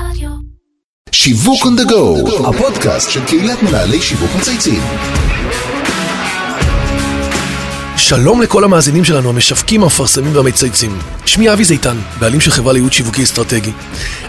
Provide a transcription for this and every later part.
רדיו. שיווק on the go, הפודקאסט של קהילת מנהלי שיווק מצייצים. שלום לכל המאזינים שלנו, המשווקים, המפרסמים והמצייצים. שמי אבי זיתן, בעלים של חברה לייעוד שיווקי אסטרטגי.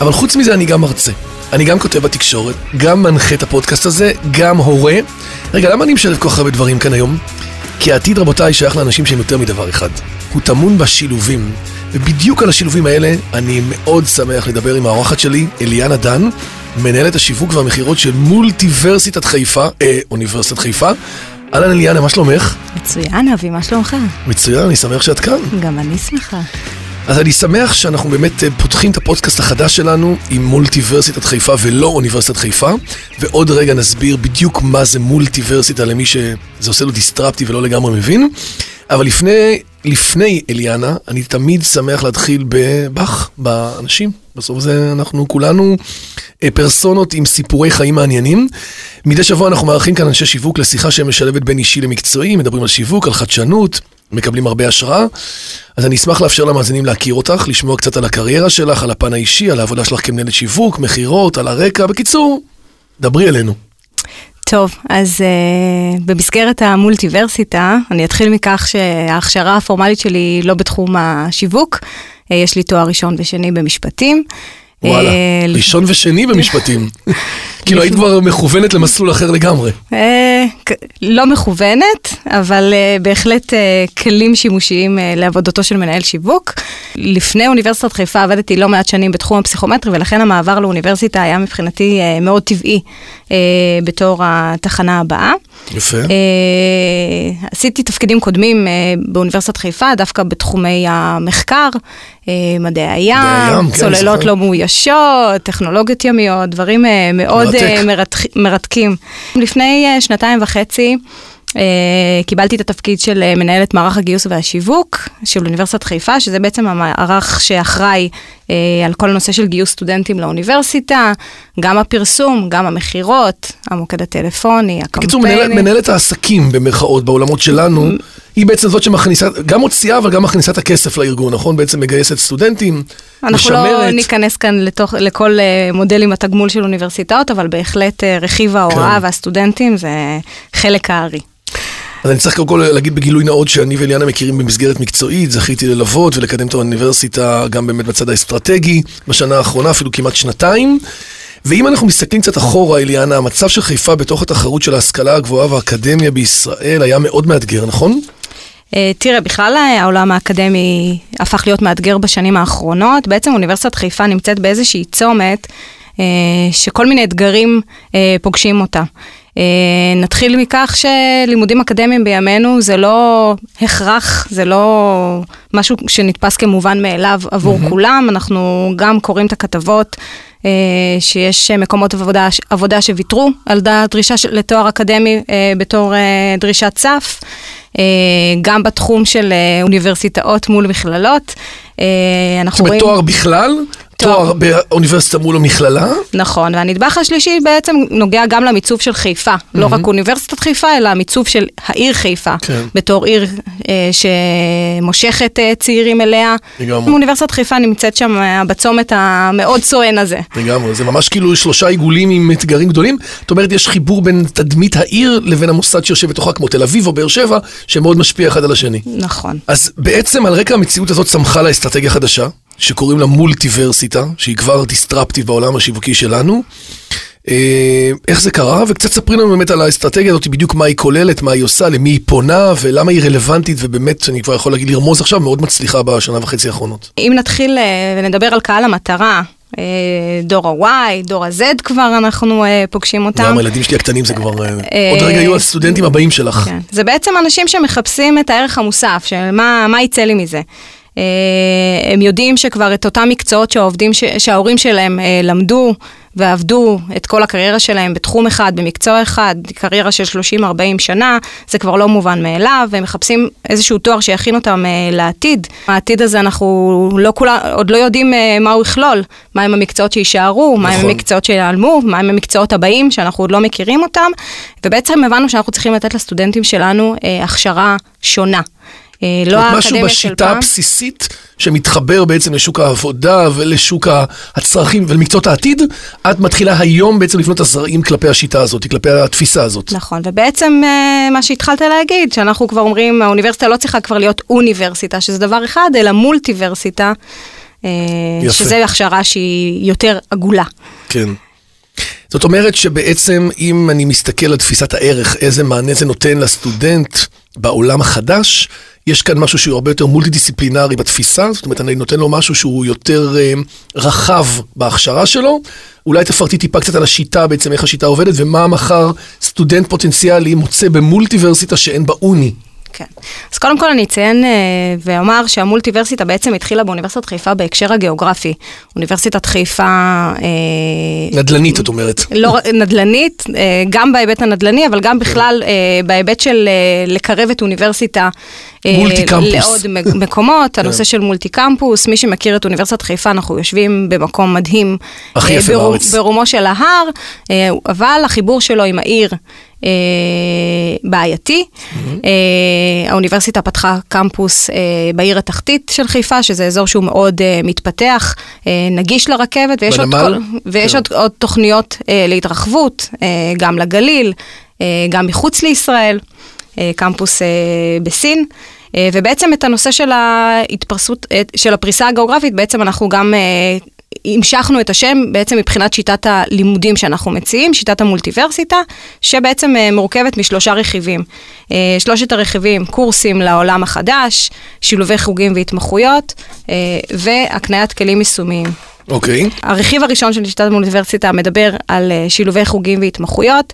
אבל חוץ מזה אני גם מרצה. אני גם כותב בתקשורת, גם מנחה את הפודקאסט הזה, גם הורה. רגע, למה אני משלב כל כך הרבה דברים כאן היום? כי העתיד, רבותיי, שייך לאנשים שהם יותר מדבר אחד. הוא טמון בשילובים. ובדיוק על השילובים האלה אני מאוד שמח לדבר עם האורחת שלי, אליאנה דן, מנהלת השיווק והמכירות של מולטיברסיטת חיפה, אה, אוניברסיטת חיפה. אהלן אליאנה, מה שלומך? מצוין, אבי, מה שלומך? מצוין, אני שמח שאת כאן. גם אני שמחה. אז אני שמח שאנחנו באמת אה, פותחים את הפודקאסט החדש שלנו עם מולטיברסיטת חיפה ולא אוניברסיטת חיפה, ועוד רגע נסביר בדיוק מה זה מולטיברסיטה למי שזה עושה לו דיסטרפטי ולא לגמרי מבין. אבל לפני, לפני אליאנה, אני תמיד שמח להתחיל בבך, באנשים. בסוף זה אנחנו כולנו אה, פרסונות עם סיפורי חיים מעניינים. מדי שבוע אנחנו מארחים כאן אנשי שיווק לשיחה שמשלבת בין אישי למקצועי, מדברים על שיווק, על חדשנות, מקבלים הרבה השראה. אז אני אשמח לאפשר למאזינים להכיר אותך, לשמוע קצת על הקריירה שלך, על הפן האישי, על העבודה שלך כמנהלת שיווק, מכירות, על הרקע. בקיצור, דברי אלינו. טוב, אז uh, במסגרת המולטיברסיטה, אני אתחיל מכך שההכשרה הפורמלית שלי היא לא בתחום השיווק. Uh, יש לי תואר ראשון ושני במשפטים. וואלה, אה, ראשון ושני במשפטים. כאילו היית כבר מכוונת למסלול אחר לגמרי. אה, לא מכוונת, אבל אה, בהחלט אה, כלים שימושיים לעבודתו של מנהל שיווק. לפני אוניברסיטת חיפה עבדתי לא מעט שנים בתחום הפסיכומטרי, ולכן המעבר לאוניברסיטה היה מבחינתי מאוד טבעי בתור התחנה הבאה. יפה. עשיתי תפקידים קודמים באוניברסיטת חיפה, דווקא בתחומי המחקר, מדעי הים, כן, צוללות זוכר. לא מאוישות, טכנולוגיות ימיות, דברים אה, מאוד מרתק. אה, מרתקים. לפני אה, שנתיים וחצי אה, קיבלתי את התפקיד של אה, מנהלת מערך הגיוס והשיווק של אוניברסיטת חיפה, שזה בעצם המערך שאחראי אה, על כל הנושא של גיוס סטודנטים לאוניברסיטה, גם הפרסום, גם המכירות, המוקד הטלפוני, בקיצור, הקמפיינים. מנהלת, מנהלת העסקים במרכאות בעולמות שלנו, היא בעצם זאת שמכניסה, גם מוציאה אבל גם מכניסה את הכסף לארגון, נכון? בעצם מגייסת סטודנטים, אנחנו לא משמרת. ניכנס כאן לתוך, לכל אה, מודל עם התגמול של אוניברסיטאות, אבל בהחלט אה, רכיב ההוראה כן. והסטודנטים זה חלק הארי. אז אני צריך קודם כל להגיד בגילוי נאות שאני ואליאנה מכירים במסגרת מקצועית, זכיתי ללוות ולקדם את האוניברסיטה גם באמת בצד האסטרטגי, בשנה האחרונה אפילו כמעט שנתיים. ואם אנחנו מסתכלים קצת אחורה, אליאנה, המצב של חיפה בתוך התחרות של ההשכלה הגבוהה והאקדמיה בישראל היה מאוד מאתגר, נכון? אה, תראה, בכלל אה, העולם האקדמי הפך להיות מאתגר בשנים האחרונות. בעצם אוניברסיטת חיפה נמצאת באיזושהי צומת אה, שכל מיני אתגרים פוגשים אותה. אה, נתחיל מכך שלימודים אקדמיים בימינו זה לא הכרח, זה לא משהו שנתפס כמובן מאליו עבור mm-hmm. כולם. אנחנו גם קוראים את הכתבות. אה, שיש מקומות עבודה, עבודה שוויתרו על דרישה של- לתואר אקדמי אה, בתור דרישת סף. גם בתחום של אוניברסיטאות מול מכללות. זאת אנחנו אומרת, רואים... תואר בכלל, תואר. באוניברסיטה מול המכללה, נכון, והנדבך השלישי בעצם נוגע גם למיצוב של חיפה. לא רק אוניברסיטת חיפה, אלא המיצוב של העיר חיפה. כן. בתור עיר אה, שמושכת אה, צעירים אליה. לגמרי. אוניברסיטת חיפה נמצאת שם אה, בצומת המאוד סואן הזה. לגמרי, זה ממש כאילו שלושה עיגולים עם אתגרים גדולים. זאת אומרת, יש חיבור בין תדמית העיר לבין המוסד שיושב בתוכה, כמו תל אביב או באר שבע, שמאוד משפיע אחד על השני. נכון. אז בעצם על רקע המציאות הזאת צמחה לה אסטרטגיה חדשה, שקוראים לה מולטיברסיטה, שהיא כבר דיסטרפטיב בעולם השיווקי שלנו. אה, איך זה קרה? וקצת ספרי לנו באמת על האסטרטגיה הזאת, בדיוק מה היא כוללת, מה היא עושה, למי היא פונה, ולמה היא רלוונטית, ובאמת, אני כבר יכול להגיד לרמוז עכשיו, מאוד מצליחה בשנה וחצי האחרונות. אם נתחיל אה, ונדבר על קהל המטרה, אה, דור ה-Y, דור ה-Z כבר אנחנו פוגשים אותם. גם הילדים שלי הקטנים זה כבר... עוד רגע יהיו הסטודנטים הבאים שלך. כן. זה בעצם אנשים שמחפשים את הערך המוסף, של מה יצא לי מזה. אה, הם יודעים שכבר את אותם מקצועות שהעובדים, ש- שההורים שלהם אה, למדו ועבדו את כל הקריירה שלהם בתחום אחד, במקצוע אחד, קריירה של 30-40 שנה, זה כבר לא מובן מאליו, והם מחפשים איזשהו תואר שיכין אותם אה, לעתיד. העתיד הזה אנחנו לא כולה, עוד לא יודעים מה הוא יכלול, מהם המקצועות שיישארו, מהם נכון. המקצועות שיעלמו, מהם המקצועות הבאים שאנחנו עוד לא מכירים אותם, ובעצם הבנו שאנחנו צריכים לתת לסטודנטים שלנו הכשרה שונה. אה, לא משהו האקדמיה של פעם. בשיטה הבסיסית שמתחבר בעצם לשוק העבודה ולשוק הצרכים ולמקצועות העתיד, את מתחילה היום בעצם לבנות הזרעים כלפי השיטה הזאת, כלפי התפיסה הזאת. נכון, ובעצם אה, מה שהתחלת להגיד, שאנחנו כבר אומרים, האוניברסיטה לא צריכה כבר להיות אוניברסיטה, שזה דבר אחד, אלא מולטיברסיטה, אה, יפה. שזה הכשרה שהיא יותר עגולה. כן. זאת אומרת שבעצם אם אני מסתכל על תפיסת הערך, איזה מענה זה נותן לסטודנט בעולם החדש, יש כאן משהו שהוא הרבה יותר מולטי דיסציפלינרי בתפיסה, זאת אומרת אני נותן לו משהו שהוא יותר אה, רחב בהכשרה שלו. אולי תפרטי טיפה קצת על השיטה בעצם, איך השיטה עובדת, ומה מחר סטודנט פוטנציאלי מוצא במולטיברסיטה שאין בה אוני. כן. אז קודם כל אני אציין אה, ואומר שהמולטיברסיטה בעצם התחילה באוניברסיטת חיפה בהקשר הגיאוגרפי. אוניברסיטת חיפה... אה, נדל"נית, את אומרת. לא נדל"נית, אה, גם בהיבט הנדל"ני, אבל גם בכלל אה, בהיבט של אה, לקרב את אוניברסיטה. אה, מולטי קמפוס. לעוד מקומות, הנושא של מולטי קמפוס, מי שמכיר את אוניברסיטת חיפה, אנחנו יושבים במקום מדהים. הכי אה, יפה בארץ. ברומו של ההר, אה, אבל החיבור שלו עם העיר אה, בעייתי. אה, האוניברסיטה פתחה קמפוס אה, בעיר התחתית של חיפה, שזה אזור שהוא מאוד אה, מתפתח, אה, נגיש לרכבת, ויש, עוד? כל, ויש כן. עוד, עוד תוכניות אה, להתרחבות, אה, גם לגליל, אה, גם מחוץ לישראל, קמפוס אה, בסין. אה, ובעצם את הנושא של ההתפרסות, אה, של הפריסה הגיאוגרפית, בעצם אנחנו גם אה, המשכנו את השם בעצם מבחינת שיטת הלימודים שאנחנו מציעים, שיטת המולטיברסיטה, שבעצם אה, מורכבת משלושה רכיבים. אה, שלושת הרכיבים, קורסים לעולם החדש, שילובי חוגים והתמחויות, אה, והקניית כלים יישומיים. אוקיי. הרכיב הראשון של שיטת האוניברסיטה מדבר על אה, שילובי חוגים והתמחויות,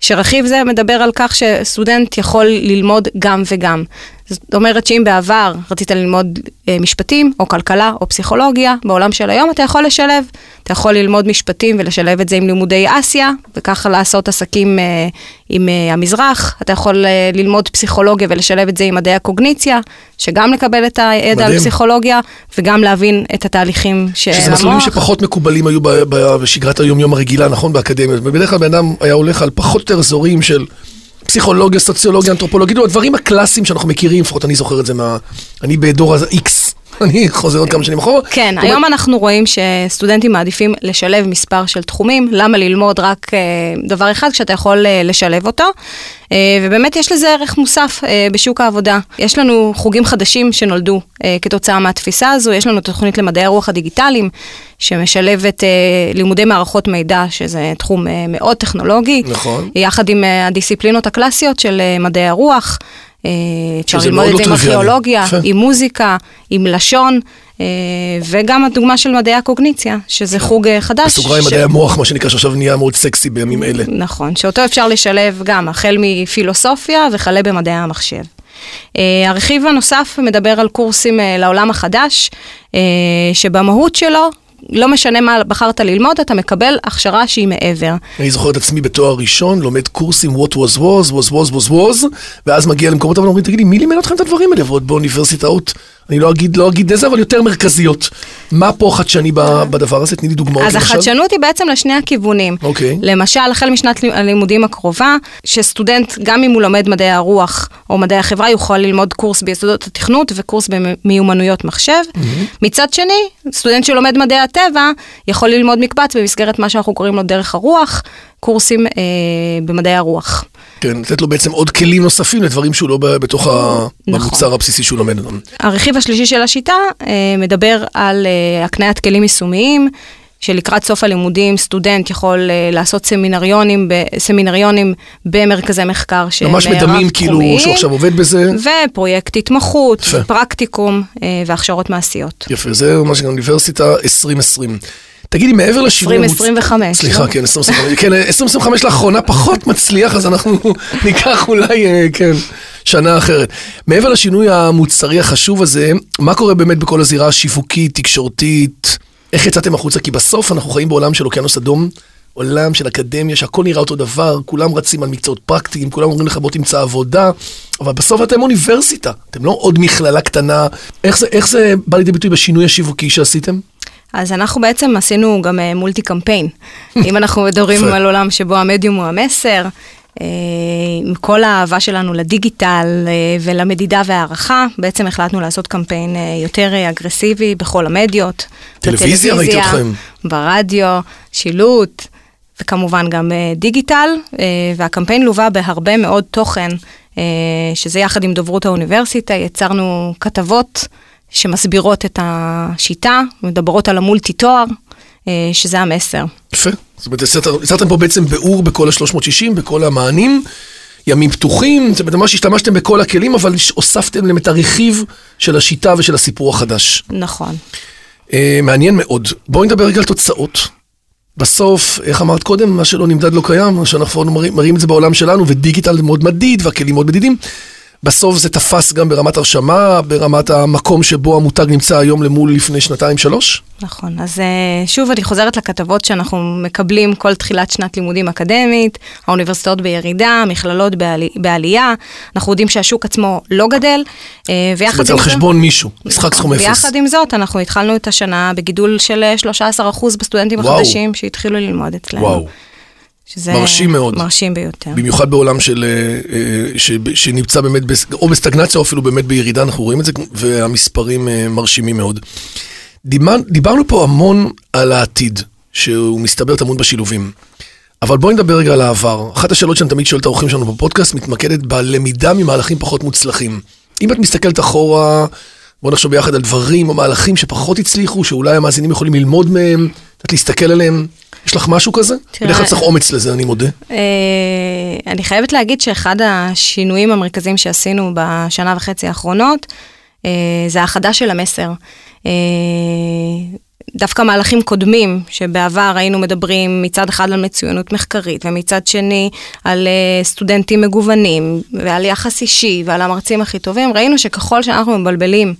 שרכיב זה מדבר על כך שסטודנט יכול ללמוד גם וגם. זאת אומרת שאם בעבר רצית ללמוד אה, משפטים, או כלכלה, או פסיכולוגיה, בעולם של היום אתה יכול לשלב. אתה יכול ללמוד משפטים ולשלב את זה עם לימודי אסיה, וככה לעשות עסקים אה, עם אה, המזרח. אתה יכול אה, ללמוד פסיכולוגיה ולשלב את זה עם מדעי הקוגניציה, שגם לקבל את הידע על. פסיכולוגיה, וגם להבין את התהליכים של שזה מסלולים המוח. שפחות מקובלים היו בשגרת היום-יום הרגילה, נכון? באקדמיה. ובדרך כלל בן אדם היה הולך על פחות או יותר אזורים של פסיכולוגיה, סוציולוגיה, אנתרופולוגיה, כאילו הדברים הקלאסיים שאנחנו מכירים, לפחות אני זוכר את זה מה... אני בדור ה-X, אני חוזר עוד כמה שנים אחורה. כן, היום אנחנו רואים שסטודנטים מעדיפים לשלב מספר של תחומים, למה ללמוד רק אה, דבר אחד כשאתה יכול אה, לשלב אותו, אה, ובאמת יש לזה ערך מוסף בשוק העבודה. יש לנו חוגים חדשים שנולדו אה, כתוצאה מהתפיסה הזו, יש לנו תוכנית למדעי הרוח הדיגיטליים, שמשלבת לימודי מערכות מידע, שזה תחום מאוד טכנולוגי, נכון. יחד עם הדיסציפלינות הקלאסיות של מדעי הרוח. אה, אפשר ללמוד את זה לא עם. ארכיאולוגיה. עם מוזיקה, עם לשון, אה, וגם הדוגמה של מדעי הקוגניציה, שזה חוג אה, חדש. בסוגריים מדעי המוח, מה שנקרא, שעכשיו נהיה מאוד סקסי בימים אלה. נכון, שאותו אפשר לשלב גם החל מפילוסופיה וכלה במדעי המחשב. הרכיב הנוסף מדבר על קורסים לעולם החדש, שבמהות שלו, לא משנה מה בחרת ללמוד, אתה מקבל הכשרה שהיא מעבר. אני זוכר את עצמי בתואר ראשון, לומד קורסים what was was, was was was was, ואז מגיע למקומות אבל אומרים, תגידי, מי לימד אתכם את הדברים האלה? ועוד באוניברסיטאות, אני לא אגיד, לא אגיד איזה, אבל יותר מרכזיות. מה פה חדשני בדבר הזה? תני לי דוגמאות. אז למשל. החדשנות היא בעצם לשני הכיוונים. אוקיי. למשל, החל משנת לימ- הלימודים הקרובה, שסטודנט, גם אם הוא לומד מדעי הרוח או מדעי החברה, יוכל ללמוד קורס ביסודות התכנות וקורס במיומנויות מחשב. מצד שני, סטודנט שלומד מדעי הטבע, יכול ללמוד מקבץ במסגרת מה שאנחנו קוראים לו דרך הרוח, קורסים אה, במדעי הרוח. כן, לתת לו בעצם עוד כלים נוספים לדברים שהוא לא בתוך נכון. במוצר הבסיסי שהוא לומד. הרכיב השלישי של השיטה אה, מדבר על אה, הקניית כלים יישומיים, שלקראת סוף הלימודים סטודנט יכול אה, לעשות סמינריונים, ב, סמינריונים במרכזי מחקר שהם ממש אה, מדמים כאילו שהוא עכשיו עובד בזה. ופרויקט התמחות, יפה. פרקטיקום אה, והכשרות מעשיות. יפה, זה מה שנקרא אוניברסיטה 2020. תגידי, מעבר לשינוי... המוצ- 2025, סליחה, לא? כן, 2025. כן, 2025 לאחרונה פחות מצליח, אז אנחנו ניקח אולי, אה, כן, שנה אחרת. מעבר לשינוי המוצרי החשוב הזה, מה קורה באמת בכל הזירה השיווקית, תקשורתית? איך יצאתם החוצה? כי בסוף אנחנו חיים בעולם של אוקיינוס אדום. עולם של אקדמיה, שהכל נראה אותו דבר, כולם רצים על מקצועות פרקטיים, כולם אומרים לך בוא תמצא עבודה, אבל בסוף אתם אוניברסיטה, אתם לא עוד מכללה קטנה. איך זה, איך זה בא לידי ביטוי בשינוי השיווקי שעשיתם? אז אנחנו בעצם עשינו גם אה, מולטי קמפיין. אם אנחנו מדברים. על עולם שבו המדיום הוא המסר, אה, עם כל האהבה שלנו לדיגיטל אה, ולמדידה והערכה, בעצם החלטנו לעשות קמפיין יותר אגרסיבי בכל המדיות. טלוויזיה, ראיתי אתכם. ברדיו, שילוט, וכמובן גם דיגיטל, והקמפיין לווה בהרבה מאוד תוכן, שזה יחד עם דוברות האוניברסיטה, יצרנו כתבות שמסבירות את השיטה, מדברות על המולטי תואר, אה, שזה המסר. יפה. זאת אומרת, יצרתם- פה בעצם ביאור בכל ה-360, בכל המענים, ימים פתוחים, זאת אומרת, ממש השתמשתם בכל הכלים, אבל הוספתם להם את הרכיב של השיטה ושל הסיפור החדש. נכון. אה, מעניין מאוד. בואי נדבר רגע על תוצאות. בסוף, איך אמרת קודם, מה שלא נמדד לא קיים, מה שאנחנו מראים, מראים את זה בעולם שלנו, ודיגיטל מאוד מדיד, והכלים מאוד מדידים. בסוף זה תפס גם ברמת הרשמה, ברמת המקום שבו המותג נמצא היום למול לפני שנתיים-שלוש? נכון, אז אה, שוב אני חוזרת לכתבות שאנחנו מקבלים כל תחילת שנת לימודים אקדמית, האוניברסיטאות בירידה, מכללות בעלי, בעלייה, אנחנו יודעים שהשוק עצמו לא גדל, אה, זאת ויחד אומרת, עם על זה... חשבון מישהו, משחק סכום אפס. ויחד עם זאת, אנחנו התחלנו את השנה בגידול של אה, 13% בסטודנטים וואו. החדשים שהתחילו ללמוד אצלנו. וואו. שזה מרשים מאוד. מרשים ביותר. במיוחד בעולם של, אה, אה, ש- שנמצא באמת, או בסטגנציה או אפילו באמת בירידה, אנחנו רואים את זה, והמספרים אה, מרשימים מאוד. דיבר, דיברנו פה המון על העתיד, שהוא מסתבר טמון בשילובים. אבל בואי נדבר רגע על העבר. אחת השאלות שאני תמיד שואל את האורחים שלנו בפודקאסט מתמקדת בלמידה ממהלכים פחות מוצלחים. אם את מסתכלת אחורה, בואו נחשוב ביחד על דברים או מהלכים שפחות הצליחו, שאולי המאזינים יכולים ללמוד מהם, קצת להסתכל עליהם. יש לך משהו כזה? תראה- בדרך כלל צריך אומץ לזה, אני מודה. אה, אני חייבת להגיד שאחד השינויים המרכזיים שעשינו בשנה וחצי האחרונות, אה, זה האחדה של המסר. אה, דווקא מהלכים קודמים, שבעבר היינו מדברים מצד אחד על מצוינות מחקרית, ומצד שני על אה, סטודנטים מגוונים, ועל יחס אישי, ועל המרצים הכי טובים, ראינו שככל שאנחנו מבלבלים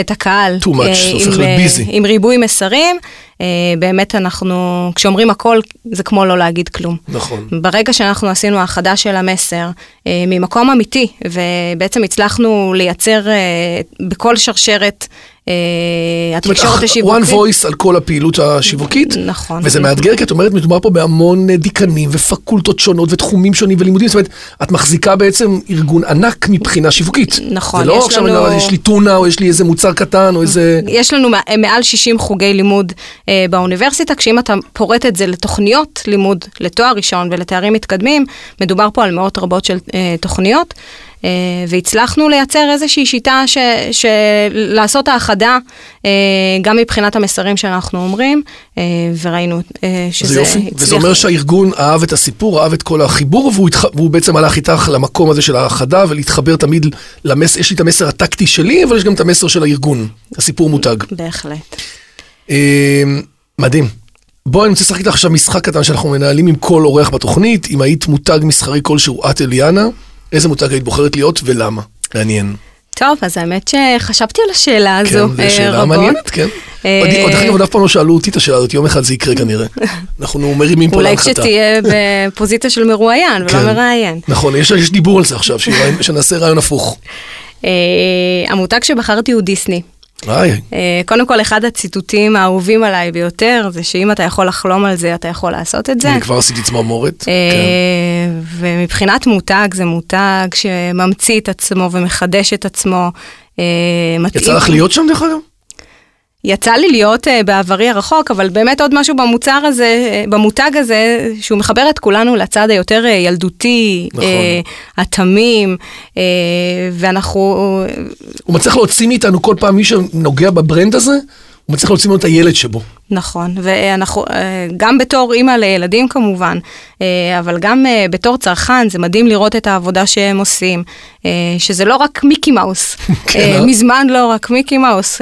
את הקהל, Too much, הופך עם, busy. עם ריבוי מסרים, באמת אנחנו, כשאומרים הכל, זה כמו לא להגיד כלום. נכון. ברגע שאנחנו עשינו האחדה של המסר אה, ממקום אמיתי, ובעצם הצלחנו לייצר אה, בכל שרשרת אה, התקשורת one השיווקית. voice על כל הפעילות השיווקית. נכון. וזה מאתגר, כי את אומרת, מדובר פה בהמון אה, דיקנים ופקולטות שונות ותחומים שונים ולימודים. זאת אומרת, את מחזיקה בעצם ארגון ענק מבחינה שיווקית. נכון, זה לא יש עכשיו, לנו- יש לי טונה, או יש לי איזה מוצר קטן, או איזה... יש לנו מע- מעל 60 חוגי לימוד אה, באוניברסיטה, כשאם אתה פורט את זה לתוכניות לימוד, לתואר ראשון ולתארים מתקדמים, מדובר פה על מאות רבות של אה, תוכניות, אה, והצלחנו לייצר איזושהי שיטה ש, של לעשות האחדה, אה, גם מבחינת המסרים שאנחנו אומרים, אה, וראינו אה, שזה זה יופי. וזה הצליח. אומר שהארגון אהב את הסיפור, אהב את כל החיבור, והוא, התח... והוא בעצם הלך איתך למקום הזה של האחדה, ולהתחבר תמיד למסר, יש לי את המסר הטקטי שלי, אבל יש גם את המסר של הארגון, הסיפור מותג. בהחלט. אה, מדהים. בואי, אני רוצה לשחק איתך עכשיו משחק קטן שאנחנו מנהלים עם כל אורח בתוכנית. אם היית מותג מסחרי כלשהו, את אליאנה, איזה מותג היית בוחרת להיות ולמה? מעניין. טוב, אז האמת שחשבתי על השאלה הזו כן, זו אה, שאלה רבות. מעניינת, כן. אה, עוד עוד דרך אגב, עוד אף פעם לא שאלו אותי את השאלה הזאת, יום אחד זה יקרה כנראה. אנחנו מרימים פה אולי להנחתה. כשתהיה בפוזיציה של מרואיין ולא כן. מראיין. נכון, יש דיבור על זה עכשיו, שנעשה רעיון הפוך. אה, המותג שבחרתי הוא דיסני. היי, אה, קודם כל, אחד הציטוטים האהובים עליי ביותר, זה שאם אתה יכול לחלום על זה, אתה יכול לעשות את זה. אני כבר עשיתי צמרמורת. כן. אה, ומבחינת מותג, זה מותג שממציא את עצמו ומחדש את עצמו. אה, יצא לך להיות שם דרך אגב? יצא לי להיות uh, בעברי הרחוק, אבל באמת עוד משהו במוצר הזה, uh, במותג הזה, שהוא מחבר את כולנו לצד היותר uh, ילדותי, נכון. uh, התמים, uh, ואנחנו, הוא מצליח להוציא מאיתנו כל פעם מי שנוגע בברנד הזה, הוא מצליח להוציא ממנו את הילד שבו. נכון, ואנחנו, uh, גם בתור אימא לילדים כמובן, uh, אבל גם uh, בתור צרכן, זה מדהים לראות את העבודה שהם עושים, שזה לא רק מיקי מאוס, כן, אה? מזמן לא רק מיקי מאוס.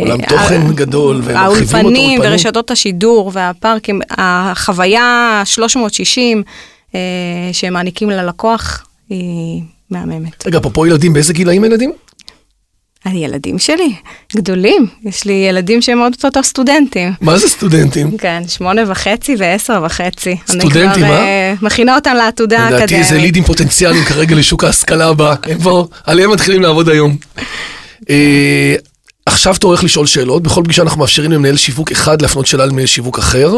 עולם תוכן גדול, והם מרחיבים אותו, האולפנים אולפנים. ורשתות השידור והפארקים, החוויה 360 אה, שהם מעניקים ללקוח היא מהממת. רגע, אפרופו ילדים, באיזה גילאים הילדים? הילדים שלי גדולים, יש לי ילדים שהם עוד אותו סטודנטים. מה זה סטודנטים? כן, שמונה וחצי ועשר וחצי. סטודנטים, אני כבר אה? אה, מכינה אותם לעתודה האקדמית. לדעתי איזה לידים פוטנציאליים כרגע לשוק ההשכלה הבא, הם כבר, עליהם מתחילים לעבוד היום. אה, עכשיו תורך לשאול שאלות, בכל פגישה אנחנו מאפשרים למנהל שיווק אחד להפנות שאלה למנהל שיווק אחר.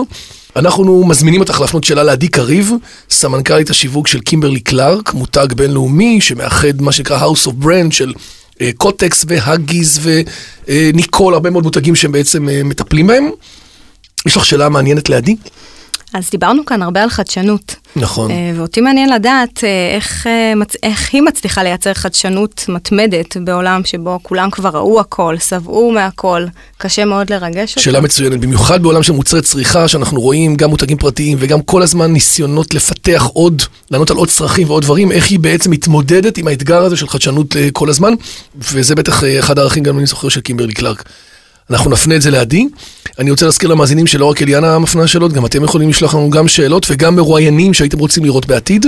אנחנו מזמינים אותך להפנות שאלה לעדי קריב, סמנכ"לית השיווק של קימברלי קלארק, מותג בינלאומי שמאחד מה שנקרא House of Brand של קוטקס והגיז וניקול, הרבה מאוד מותגים שהם בעצם אה, מטפלים בהם. יש לך שאלה מעניינת לעדי? אז דיברנו כאן הרבה על חדשנות. נכון. אה, ואותי מעניין לדעת אה, איך, אה, איך היא מצליחה לייצר חדשנות מתמדת בעולם שבו כולם כבר ראו הכל, שבעו מהכל, קשה מאוד לרגש אותו. שאלה מצוינת, במיוחד בעולם של מוצרי צריכה, שאנחנו רואים גם מותגים פרטיים וגם כל הזמן ניסיונות לפתח עוד, לענות על עוד צרכים ועוד דברים, איך היא בעצם מתמודדת עם האתגר הזה של חדשנות כל הזמן, וזה בטח אחד הערכים גם אני זוכר של קימברלי קלארק. אנחנו נפנה את זה לעדי. אני רוצה להזכיר למאזינים שלא רק אליאנה מפנה שאלות, גם אתם יכולים לשלוח לנו גם שאלות וגם מרואיינים שהייתם רוצים לראות בעתיד.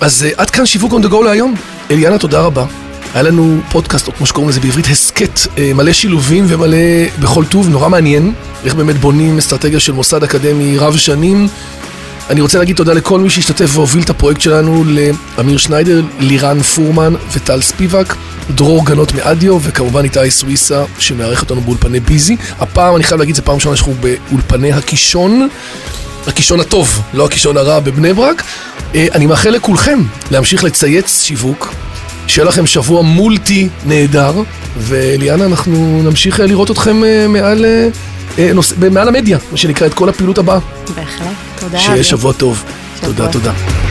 אז uh, עד כאן שיווק on the go להיום. אליאנה, תודה רבה. היה לנו פודקאסט, או כמו שקוראים לזה בעברית, הסכת, uh, מלא שילובים ומלא בכל טוב, נורא מעניין, איך באמת בונים אסטרטגיה של מוסד אקדמי רב שנים. אני רוצה להגיד תודה לכל מי שהשתתף והוביל את הפרויקט שלנו, לאמיר שניידר, לירן פורמן וטל ספיבק, דרור גנות מאדיו, וכמובן איתי סוויסה שמארח אותנו באולפני ביזי. הפעם, אני חייב להגיד, זו פעם ראשונה שאנחנו באולפני הקישון, הקישון הטוב, לא הקישון הרע בבני ברק. אה, אני מאחל לכולכם להמשיך לצייץ שיווק, שיהיה לכם שבוע מולטי נהדר, ואליאנה, אנחנו נמשיך אה, לראות אתכם אה, מעל, נוס... מעל המדיה, מה שנקרא, את כל הפעילות הבאה. בהחלט, תודה. שיהיה. שבוע טוב. שבוע תודה. תודה.